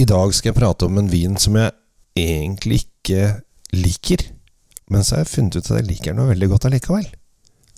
I dag skal jeg prate om en vin som jeg egentlig ikke liker. Men så har jeg funnet ut at jeg liker den veldig godt allikevel.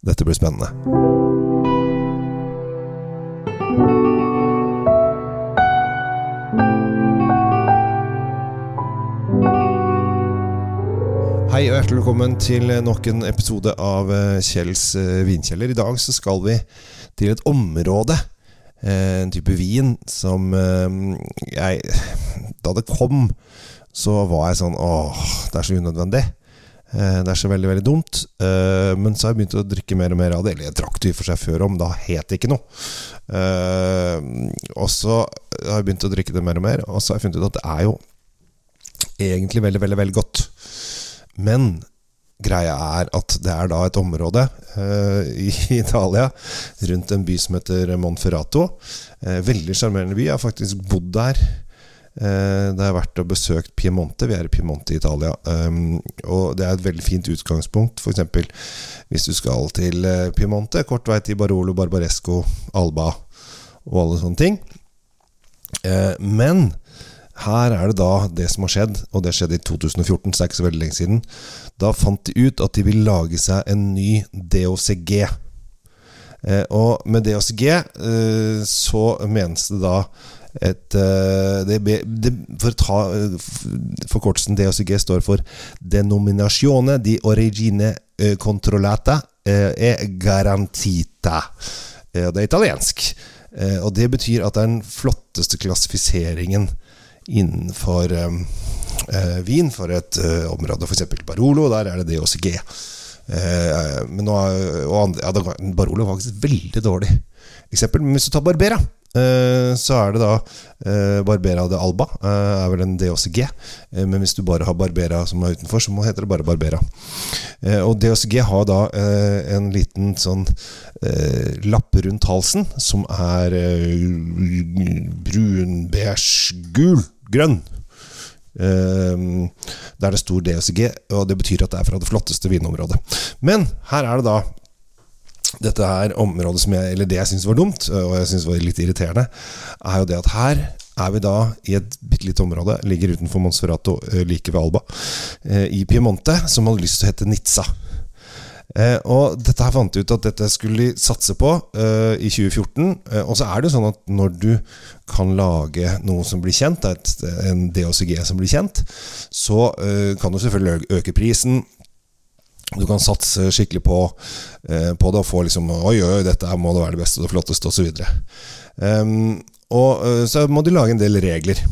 Dette blir spennende. Hei og hjertelig velkommen til nok en episode av eh, Kjells eh, vinkjeller. I dag så skal vi til et område, en type vin, som jeg Da det kom, så var jeg sånn Åh, det er så unødvendig. Det er så veldig, veldig dumt. Men så har jeg begynt å drikke mer og mer av det. Eller jeg drakk det i for seg før om, da het det ikke noe. Og så har jeg begynt å drikke det mer og mer, og så har jeg funnet ut at det er jo egentlig veldig, veldig, veldig godt. Men greia er at det er da et område uh, i Italia, rundt en by som heter Monferrato. Uh, veldig sjarmerende by. Jeg har faktisk bodd der. Uh, det jeg har vært og besøkt Piemonte. Vi er i Piemonte i Italia. Um, og det er et veldig fint utgangspunkt. F.eks. hvis du skal til Piemonte. Kort vei til Barolo, Barbaresco, Alba og alle sånne ting. men her er det da det som har skjedd, og det skjedde i 2014, så det er ikke så veldig lenge siden. Da fant de ut at de vil lage seg en ny DOCG. Eh, og med DOCG eh, så menes det da et eh, det, det, For å ta eh, forkortelsen DOCG står for Denominatione di origine eh, controllata eh, e garantita. det er italiensk. og det betyr at det er den flotteste klassifiseringen innenfor eh, vin for et eh, område, f.eks. Barolo. Der er det DOCG. Eh, men nå, og ja, Barolo var faktisk veldig dårlig eksempel. Men hvis du tar Barbera, eh, så er det da eh, Barbera de Alba. Eh, er vel en DOCG. men hvis du bare har Barbera som er utenfor, så heter det bare Barbera. og DOCG har da en liten sånn lapp rundt halsen som er brun, beige, gul grønn. Uh, der det står DSG, og det betyr at det er fra det flotteste vinområdet. Men her er det da dette her området som jeg, eller det jeg syns var dumt, og jeg syns var litt irriterende, er jo det at her er vi da i et bitte lite område, ligger utenfor Monsferrato, eh, like ved Alba, uh, i Piemonte, som hadde lyst til å hete Nizza. Eh, og dette her fant de ut at dette skulle de satse på eh, i 2014. Eh, og så er det sånn at når du kan lage noe som blir kjent, et, en DOCG som blir kjent, så eh, kan du selvfølgelig øke prisen. Du kan satse skikkelig på, eh, på det og få liksom Oi, oi, dette må det være det beste og det flotteste, osv. Um, ehm, og eh, så må de lage en del regler.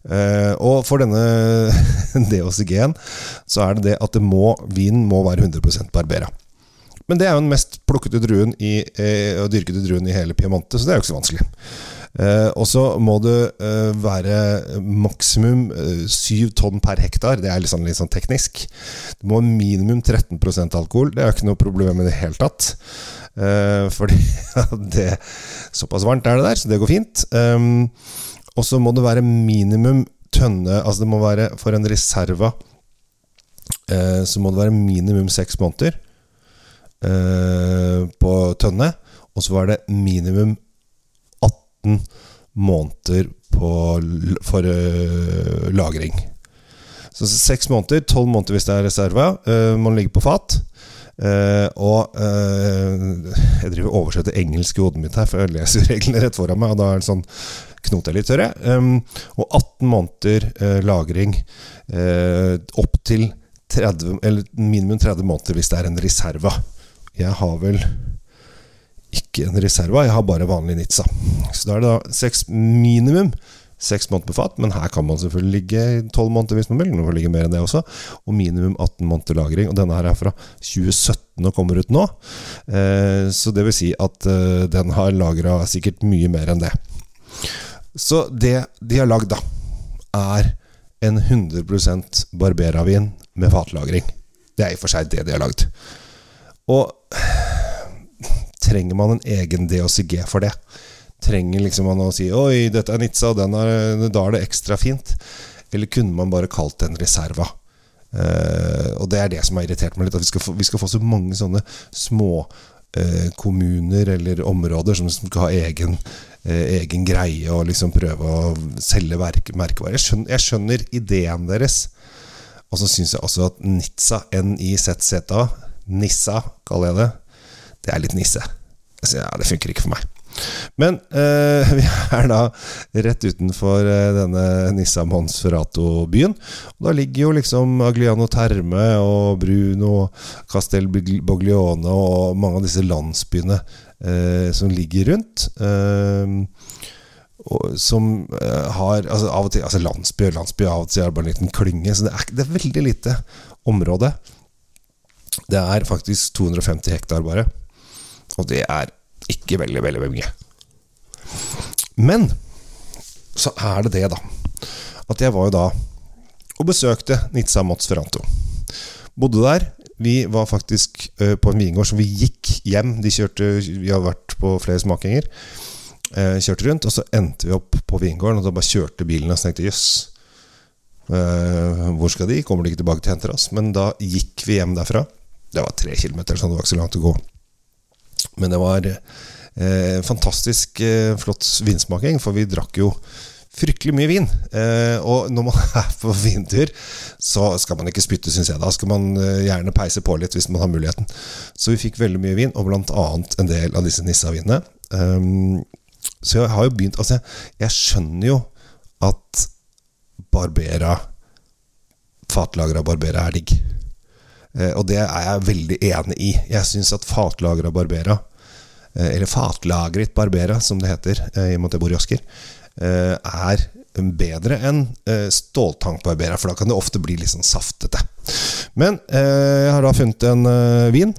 Uh, og for denne DOCG-en så er det det at det må, vinen må være 100% Barbera. Men det er jo den mest plukkede druen i, eh, og dyrkede druen i hele Piemonte, så det er jo ikke så vanskelig. Eh, og så må det eh, være maksimum eh, 7 tonn per hektar. Det er litt sånn, litt sånn teknisk. Du må minimum 13% alkohol. Det er jo ikke noe problem i det hele tatt. Eh, fordi det Såpass varmt er det der, så det går fint. Og så må det være minimum tønne Altså det må være for en reserva eh, så må det være minimum seks måneder eh, på tønne. Og så var det minimum 18 måneder på, for eh, lagring. Så seks måneder, tolv måneder hvis det er reserva. må man ligger på fat. Uh, og jeg driver og oversetter engelsk i hodet mitt her, for jeg leser reglene rett foran meg. Og da er det sånn knoter litt, hører jeg. Um, og 18 måneder uh, lagring. Uh, opp til 30, eller minimum 30 måneder hvis det er en reserva. Jeg har vel ikke en reserva, jeg har bare vanlig Nizza. Så da er det da seks minimum seks måneder på fat, men her kan man selvfølgelig ligge tolv måneder hvis man vil. Man får ligge mer enn det også. Og minimum 18 måneder lagring. Og denne her er fra 2017 og kommer ut nå. Eh, så det vil si at den har lagra sikkert mye mer enn det. Så det de har lagd, da, er en 100% barberavin med fatlagring. Det er i og for seg det de har lagd. Og trenger man en egen DOCG for det? Trenger liksom man å si 'oi, dette er Nizza, og er, da er det ekstra fint'? Eller kunne man bare kalt den reserva? Uh, og det er det som har irritert meg litt. At vi skal få, vi skal få så mange sånne små uh, kommuner eller områder som skal ha egen eh, egen greie og liksom prøve å selge merkevarer. Jeg skjønner, jeg skjønner ideen deres. Og så syns jeg også at Nitsa, N-I-Z-Z-A, Nissa kaller jeg det, det er litt nisse. Så ja, det funker ikke for meg. Men eh, vi er da rett utenfor eh, denne Nissa Monferrato-byen. Og Da ligger jo liksom Agliano Terme og Bruno, Castel Boglione og mange av disse landsbyene eh, som ligger rundt. Eh, og, som eh, har altså, av og til, altså Landsby og landsby av og til er bare en liten klynge. Så det er, det er veldig lite område. Det er faktisk 250 hektar bare. Og det er ikke veldig, veldig mye. Men så er det det, da. At jeg var jo da og besøkte Nizza Mozferanto. Bodde der. Vi var faktisk uh, på en vingård som vi gikk hjem. De kjørte, vi har vært på flere smakinger. Uh, kjørte rundt, og så endte vi opp på vingården, og da bare kjørte bilen og så tenkte jøss. Uh, hvor skal de? Kommer de ikke tilbake til å hente oss? Men da gikk vi hjem derfra. Det var tre kilometer, så det var ikke så langt å gå. Men det var eh, fantastisk eh, flott vinsmaking, for vi drakk jo fryktelig mye vin. Eh, og når man er på vintur, så skal man ikke spytte, syns jeg. Da skal man eh, gjerne peise på litt hvis man har muligheten. Så vi fikk veldig mye vin, og annet en del av disse Nissa-vinene. Um, så jeg har jo begynt Altså, jeg skjønner jo at Barbera Fatlagra Barbera er digg. Eh, og det er jeg veldig enig i. Jeg syns at fatlagra Barbera, eh, eller fatlagret Barbera, som det heter eh, i og med at jeg bor i Asker, er bedre enn ståltank Barbera, for da kan det ofte bli litt sånn saftete. Men jeg har da funnet en vin.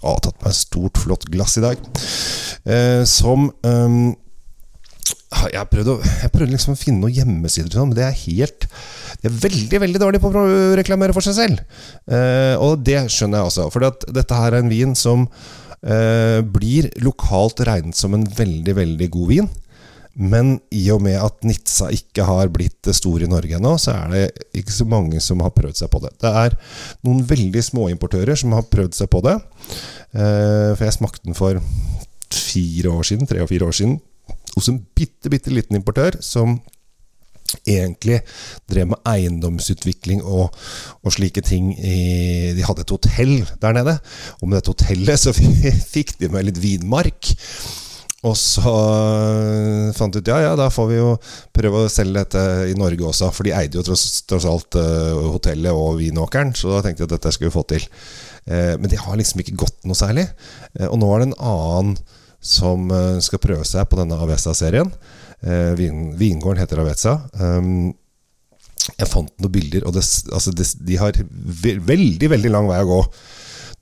Å, tatt meg et stort, flott glass i dag. som um, jeg prøvde, jeg prøvde liksom å finne noen hjemmesider, sånn, men det er helt Det er veldig veldig dårlig på å reklamere for seg selv. Eh, og det skjønner jeg også. For dette her er en vin som eh, blir lokalt regnet som en veldig, veldig god vin. Men i og med at Nitsa ikke har blitt stor i Norge ennå, så er det ikke så mange som har prøvd seg på det. Det er noen veldig små importører som har prøvd seg på det. Eh, for jeg smakte den for fire år siden, tre og fire år siden hos en bitte, bitte liten importør som egentlig drev med eiendomsutvikling og, og slike ting i, De hadde et hotell der nede, og med dette hotellet så fikk de med litt vinmark. Og så fant de ut ja, ja, da får vi jo prøve å selge dette i Norge også. For de eide jo tross, tross alt uh, hotellet og vinåkeren, så da tenkte de at dette skulle vi få til. Uh, men de har liksom ikke gått noe særlig. Uh, og nå er det en annen som eh, skal prøve seg på denne Avesa-serien. Eh, vin, vingården heter Avesa. Um, jeg fant noen bilder, og det, altså det, de har veldig, veldig lang vei å gå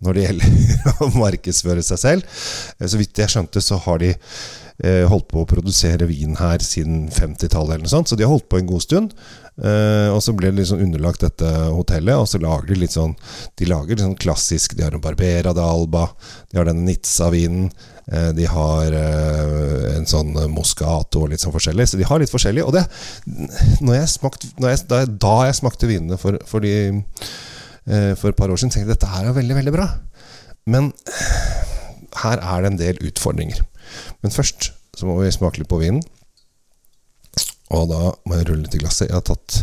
når det gjelder å markedsføre seg selv. Eh, så vidt jeg skjønte, så har de eh, holdt på å produsere vin her siden 50-tallet, eller noe sånt. Så de har holdt på en god stund. Eh, og så ble det liksom underlagt dette hotellet, og så lager de litt sånn De lager litt sånn klassisk De har en Barbera de Alba, de har denne Nizza-vinen. De har en sånn Moscato og litt sånn forskjellig. Så de har litt forskjellig. Og det når jeg smakt, når jeg, da, jeg smakte vinene for, for, de, for et par år siden, tenkte jeg dette her er veldig, veldig bra. Men her er det en del utfordringer. Men først så må vi smake litt på vinen. Og da må jeg rulle litt i glasset. Jeg har tatt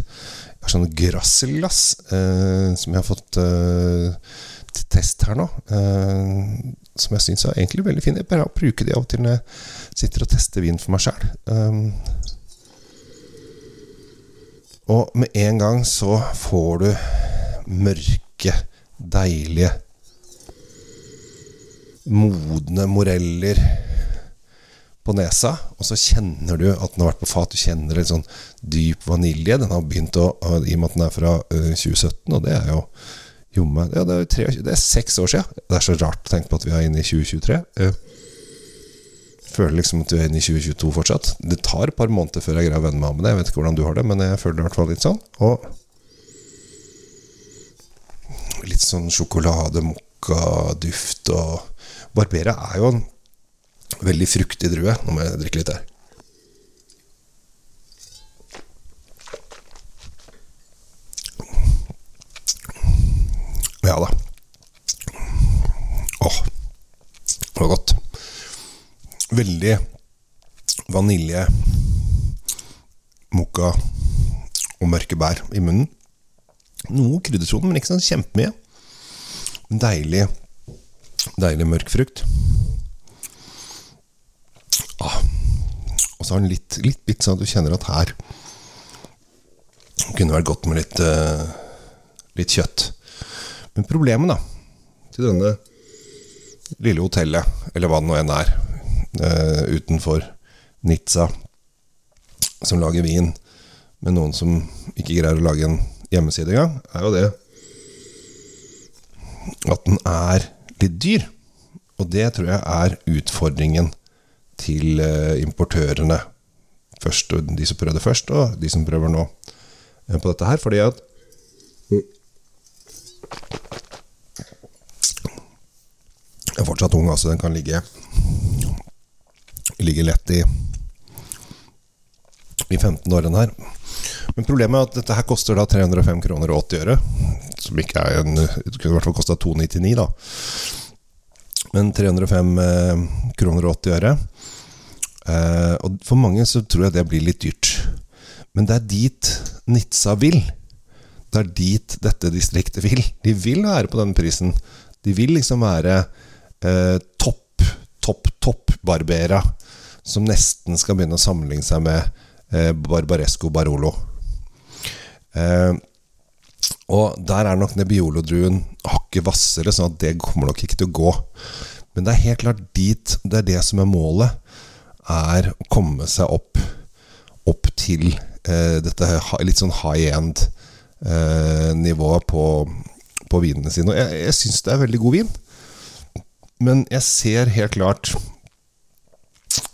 jeg har sånn grasselglass eh, som jeg har fått eh, til test her nå. Eh, som jeg syns er egentlig veldig fin. Jeg bare bruker de av og til når jeg sitter og tester vin for meg sjæl. Um, og med en gang så får du mørke, deilige, modne moreller på nesa, og så kjenner du at den har vært på fat. Du kjenner litt sånn dyp vanilje. Den har begynt å I og med at den er fra uh, 2017, og det er jo jomme ja, det, er 23, det er seks år siden. Det er så rart å tenke på at vi er inne i 2023. Uh, føler liksom at du er inne i 2022 fortsatt. Det tar et par måneder før jeg greier å venne meg av med det. Jeg vet ikke hvordan du har det, men jeg føler det i hvert fall litt sånn. Og litt sånn sjokolade, mokkaduft og Barbera er jo en veldig fruktig drue. Nå må jeg drikke litt her. Ja da. Åh, det var godt. Veldig vanilje, mokka og mørke bær i munnen. Noe kryddersoner, men ikke sånn kjempemye. Deilig, deilig mørk frukt. Ah. Og så har den litt, litt bitt sånn at du kjenner at her kunne vært godt med litt, uh, litt kjøtt. Men problemet, da, til denne lille hotellet, eller hva det nå enn er, uh, utenfor Nizza, som lager vin med noen som ikke greier å lage en hjemmeside engang, er jo det at den er litt dyr. Og det tror jeg er utfordringen til uh, importørene. Først, de som prøvde først, og de som prøver nå på dette her. Fordi at Den er fortsatt ung, altså. Den kan ligge Ligge lett i I 15 år, den her. Men problemet er at dette her koster da 305 kroner og 80 øre. Som ikke er en Det kunne i hvert fall kosta 299, da. Men 305 eh, kroner og 80 øre. Eh, og for mange så tror jeg det blir litt dyrt. Men det er dit Nitsa vil. Det er dit dette distriktet vil. De vil være på denne prisen. De vil liksom være eh, topp, topp, topp Barbera. Som nesten skal begynne å sammenligne seg med eh, Barbaresco Barolo. Og der er nok Nebbiolo-druen hakket hvassere, sånn at det kommer nok ikke til å gå. Men det er helt klart dit Det er det som er målet. Er å komme seg opp, opp til eh, dette litt sånn high end-nivået eh, på, på, vinene sine. Og jeg, jeg syns det er veldig god vin. Men jeg ser helt klart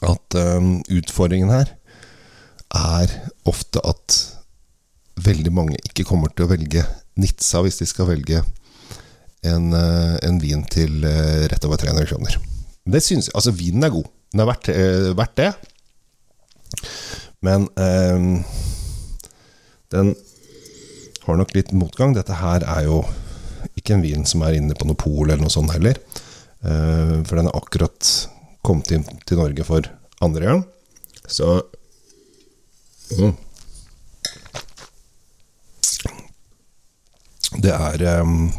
at eh, utfordringen her er ofte at veldig mange ikke kommer til å velge Nizza hvis de skal velge en, uh, en vin til uh, rett over 300 kroner. Det synes, altså Vinen er god. Den er verdt, uh, verdt det. Men eh, den har nok litt motgang. Dette her er jo ikke en vin som er inne på noe pol eller noe sånt heller. for den er akkurat kommet inn til Norge for andre gang. Så mm. Det er um,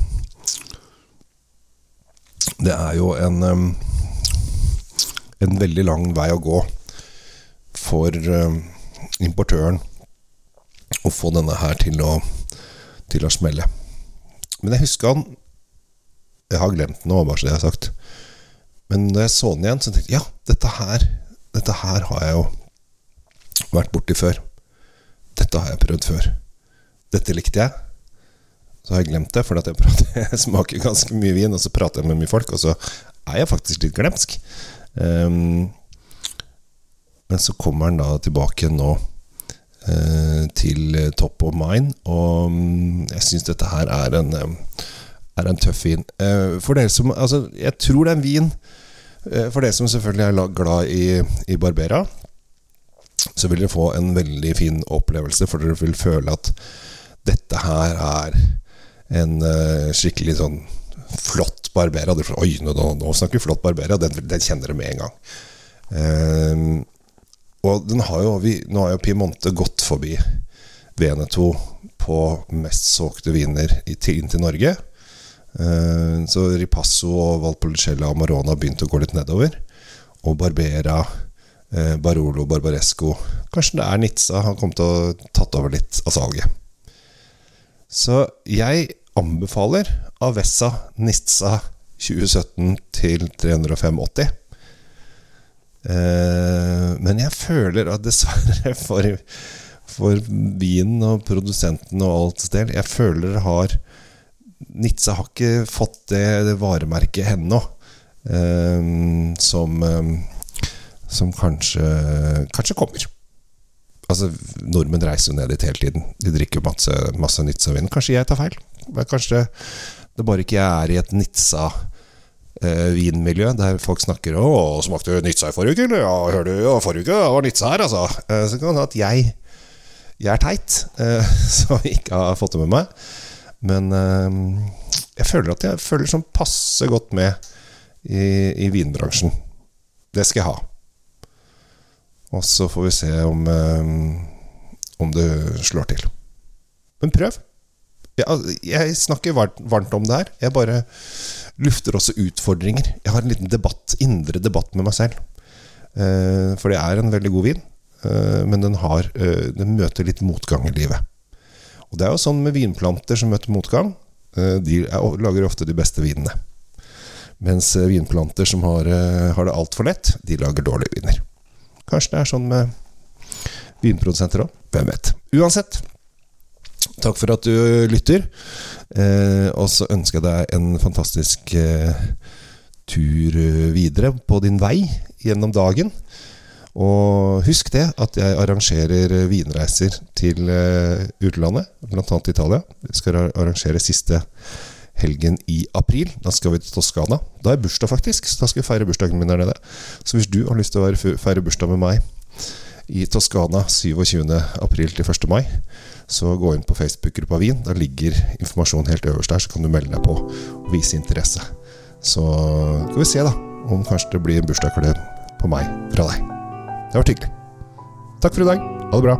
Det er jo en um, en veldig lang vei å gå for um, importøren å få denne her til å, til å smelle. Men jeg husker han Jeg har glemt den nå, bare så det jeg har sagt. Men når jeg så den igjen, så tenkte jeg ja, dette her, dette her har jeg jo vært borti før. Dette har jeg prøvd før. Dette likte jeg. Så har jeg glemt det, for jeg, jeg, smaker ganske mye vin, og så prater jeg med mye folk, og så er jeg faktisk litt glemsk. Um, men så kommer den da tilbake nå uh, til top of mind, og um, jeg syns dette her er en um, er en tøff vin. Uh, for dere som Altså, jeg tror det er en vin uh, For dere som selvfølgelig er glad i, i Barbera, så vil dere få en veldig fin opplevelse, for dere vil føle at dette her er en uh, skikkelig sånn flott Barbera. Oi, nå, nå, snakker vi flott Barbera. Den, den kjenner dere med en gang. Um, og har jo, vi, nå har jo Piemonte gått forbi Veneto på mest solgte viner inn til Norge. Uh, så Ripasso og Valpolicella og Marona har begynt å gå litt nedover. Og Barbera, uh, Barolo, Barbaresco Kanskje det er Nizza har kommet å tatt over litt av salget. Så jeg anbefaler Avessa Nizza 2017 til 305,80. Eh, men jeg føler at dessverre for, for vinen og produsenten og alt del Jeg føler har Nitsa har ikke fått det, det varemerket ennå eh, som, eh, som kanskje, kanskje kommer. Altså, Nordmenn reiser jo ned dit hele tiden. De drikker masse, masse Nizza-vin. Kanskje jeg tar feil? Kanskje det bare ikke jeg er i et Nizza-vinmiljø eh, der folk snakker 'Å, smakte du Nizza i forrige uke?' Eller 'Ja, hør du, ja, forrige uke var Nizza her', altså. Eh, så kan det hende at jeg, jeg er teit, eh, som ikke har fått det med meg. Men eh, jeg føler at jeg føler sånn passe godt med i, i vinbransjen. Det skal jeg ha. Og så får vi se om, eh, om det slår til. Men prøv. Jeg, jeg snakker varmt, om det her. Jeg bare lufter også utfordringer. Jeg har en liten debatt, indre debatt med meg selv. Eh, for det er en veldig god vin, eh, men den, har, den møter litt motgang i livet. Og det er jo sånn med vinplanter som møter motgang. De er, lager ofte de beste vinene. Mens vinplanter som har, har det altfor lett, de lager dårlige viner. Kanskje det er sånn med vinprodusenter òg. Hvem vet. Uansett, takk for at du lytter. Eh, og så ønsker jeg deg en fantastisk eh, tur videre på din vei gjennom dagen. Og husk det at jeg arrangerer vinreiser til uh, utlandet, bl.a. Italia. Jeg skal arrangere siste helgen i april. Da skal vi til Toskana. Da er bursdag, faktisk. Så da skal vi feire bursdagen min der nede. Så hvis du har lyst til å feire bursdag med meg i Toskana 27. april til 1. mai, så gå inn på Facebook-gruppa Wien. Da ligger informasjonen helt øverst der, så kan du melde deg på og vise interesse. Så skal vi se, da, om kanskje det blir en bursdagsklem på meg fra deg. Det har vært hyggelig. Takk for i dag. Ha det bra.